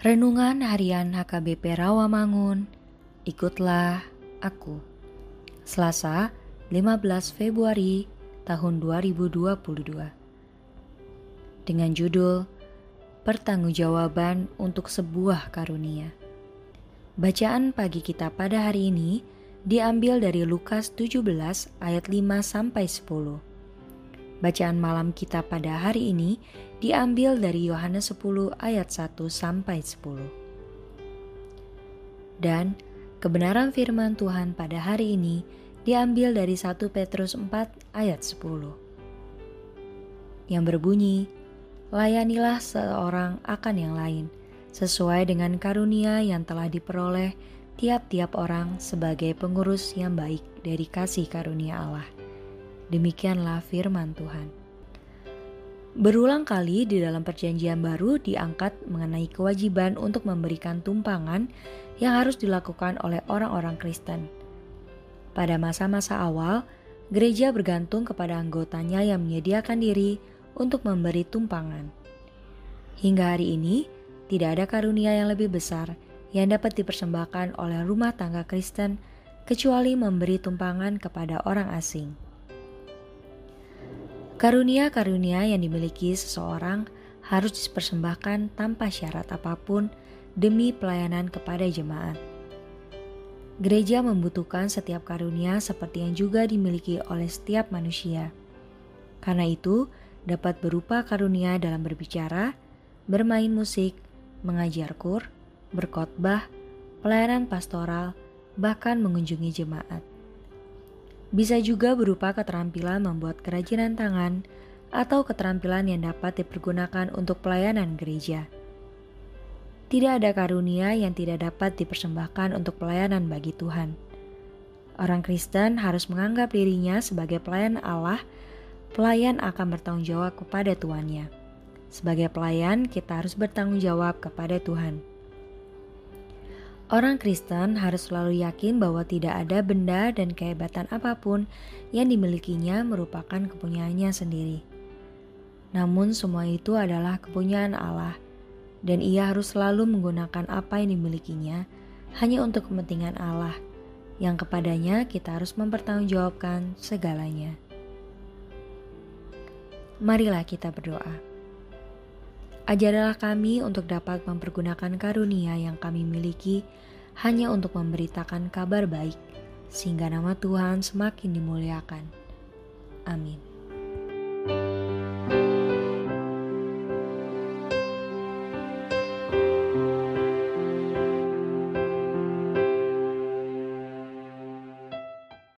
Renungan Harian HKBP Rawamangun, ikutlah aku. Selasa, 15 Februari tahun 2022. Dengan judul Pertanggungjawaban untuk sebuah karunia. Bacaan pagi kita pada hari ini diambil dari Lukas 17 ayat 5 sampai 10. Bacaan malam kita pada hari ini diambil dari Yohanes 10 ayat 1 sampai 10. Dan kebenaran firman Tuhan pada hari ini diambil dari 1 Petrus 4 ayat 10. Yang berbunyi, Layanilah seorang akan yang lain, sesuai dengan karunia yang telah diperoleh tiap-tiap orang sebagai pengurus yang baik dari kasih karunia Allah. Demikianlah firman Tuhan. Berulang kali di dalam Perjanjian Baru diangkat mengenai kewajiban untuk memberikan tumpangan yang harus dilakukan oleh orang-orang Kristen. Pada masa-masa awal, gereja bergantung kepada anggotanya yang menyediakan diri untuk memberi tumpangan. Hingga hari ini, tidak ada karunia yang lebih besar yang dapat dipersembahkan oleh rumah tangga Kristen kecuali memberi tumpangan kepada orang asing. Karunia-karunia yang dimiliki seseorang harus dipersembahkan tanpa syarat apa pun demi pelayanan kepada jemaat. Gereja membutuhkan setiap karunia seperti yang juga dimiliki oleh setiap manusia. Karena itu, dapat berupa karunia dalam berbicara, bermain musik, mengajar kur, berkhotbah, pelayanan pastoral, bahkan mengunjungi jemaat. Bisa juga berupa keterampilan membuat kerajinan tangan atau keterampilan yang dapat dipergunakan untuk pelayanan gereja. Tidak ada karunia yang tidak dapat dipersembahkan untuk pelayanan bagi Tuhan. Orang Kristen harus menganggap dirinya sebagai pelayan Allah. Pelayan akan bertanggung jawab kepada tuannya. Sebagai pelayan, kita harus bertanggung jawab kepada Tuhan. Orang Kristen harus selalu yakin bahwa tidak ada benda dan kehebatan apa pun yang dimilikinya merupakan kepunyaannya sendiri. Namun, semua itu adalah kepunyaan Allah, dan Ia harus selalu menggunakan apa yang dimilikinya hanya untuk kepentingan Allah, yang kepadanya kita harus mempertanggungjawabkan segalanya. Marilah kita berdoa. Ajarlah kami untuk dapat mempergunakan karunia yang kami miliki hanya untuk memberitakan kabar baik, sehingga nama Tuhan semakin dimuliakan. Amin.